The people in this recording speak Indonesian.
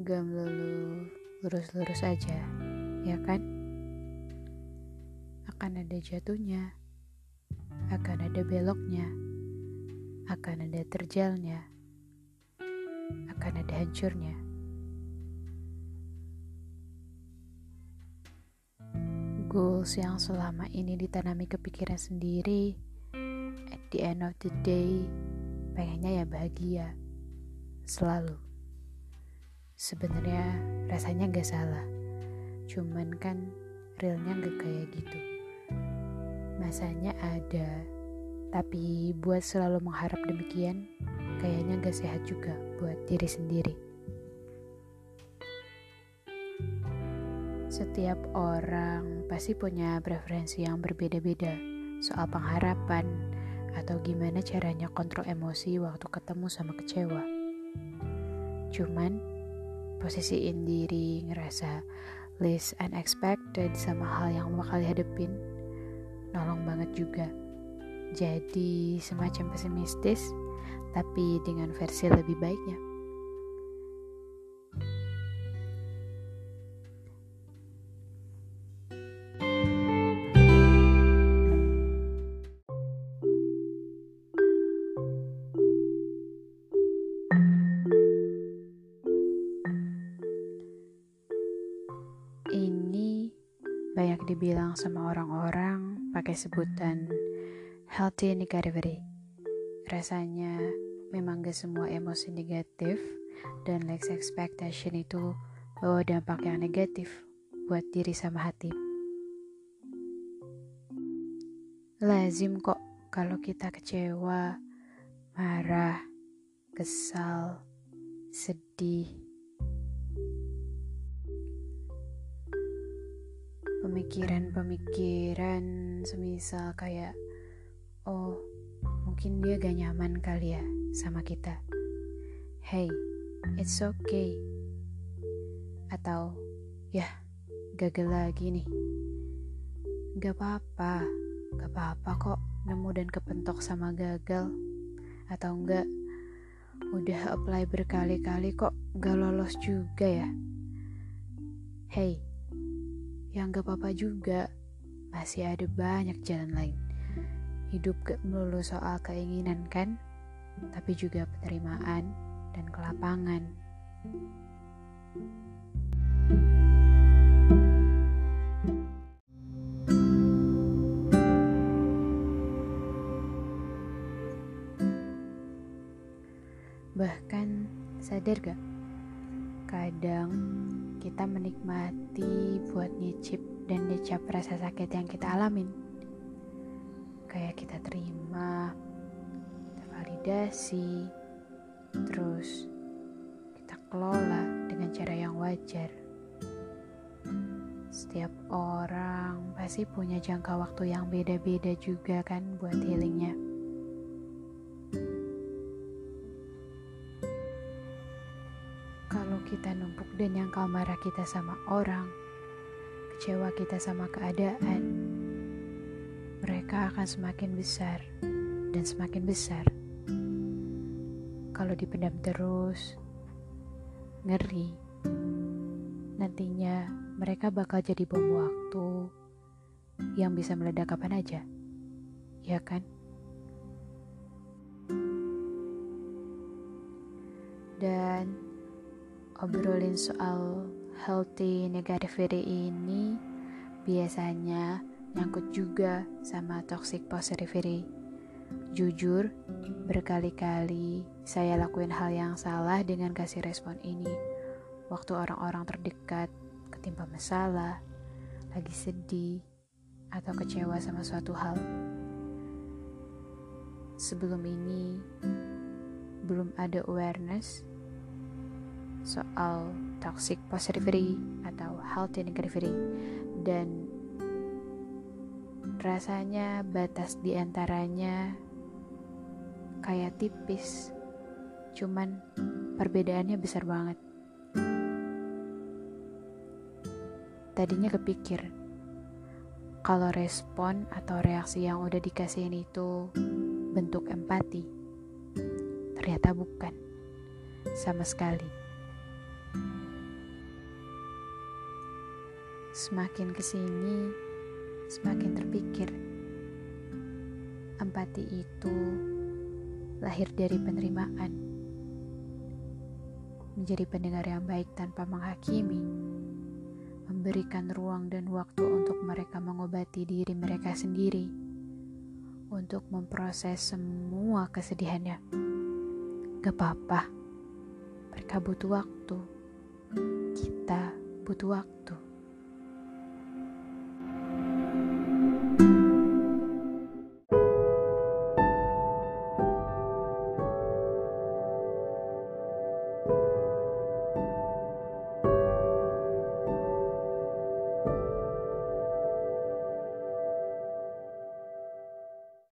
gak melulu lurus-lurus aja, ya kan? Akan ada jatuhnya, akan ada beloknya, akan ada terjalnya, akan ada hancurnya. Goals yang selama ini ditanami kepikiran sendiri, at the end of the day, pengennya ya bahagia, selalu. Sebenarnya rasanya gak salah, cuman kan realnya gak kayak gitu. Masanya ada, tapi buat selalu mengharap demikian, kayaknya gak sehat juga buat diri sendiri. Setiap orang pasti punya preferensi yang berbeda-beda soal pengharapan atau gimana caranya kontrol emosi waktu ketemu sama kecewa. Cuman posisiin diri ngerasa least unexpected sama hal yang bakal dihadepin nolong banget juga. Jadi semacam pesimistis tapi dengan versi lebih baiknya banyak dibilang sama orang-orang pakai sebutan healthy negativity. Rasanya memang gak semua emosi negatif dan less expectation itu bawa dampak yang negatif buat diri sama hati. Lazim kok kalau kita kecewa, marah, kesal, sedih, pemikiran-pemikiran semisal kayak oh mungkin dia gak nyaman kali ya sama kita. Hey it's okay. Atau ya gagal lagi nih. Gak apa-apa gak apa-apa kok nemu dan kepentok sama gagal. Atau enggak udah apply berkali-kali kok gak lolos juga ya. Hey yang gak apa-apa juga, masih ada banyak jalan lain. Hidup gak melulu soal keinginan kan, tapi juga penerimaan dan kelapangan. Bahkan sadar gak? Kadang kita menikmati buat nyicip dan dicap rasa sakit yang kita alamin. Kayak kita terima, kita validasi, terus kita kelola dengan cara yang wajar. Setiap orang pasti punya jangka waktu yang beda-beda juga kan buat healingnya. Dan yang marah kita sama orang, kecewa kita sama keadaan, mereka akan semakin besar dan semakin besar. Kalau dipendam terus, ngeri. Nantinya mereka bakal jadi bom waktu yang bisa meledak kapan aja. Ya kan? Dan obrolin soal healthy negativity ini biasanya nyangkut juga sama toxic positivity. Jujur, berkali-kali saya lakuin hal yang salah dengan kasih respon ini. Waktu orang-orang terdekat ketimpa masalah, lagi sedih, atau kecewa sama suatu hal. Sebelum ini, belum ada awareness soal toxic positivity atau healthy negativity. Dan rasanya batas di antaranya kayak tipis cuman perbedaannya besar banget. Tadinya kepikir kalau respon atau reaksi yang udah dikasihin itu bentuk empati ternyata bukan sama sekali Semakin ke sini, semakin terpikir. Empati itu lahir dari penerimaan. Menjadi pendengar yang baik tanpa menghakimi. Memberikan ruang dan waktu untuk mereka mengobati diri mereka sendiri. Untuk memproses semua kesedihannya. Gak apa-apa. Mereka butuh waktu. Kita butuh waktu.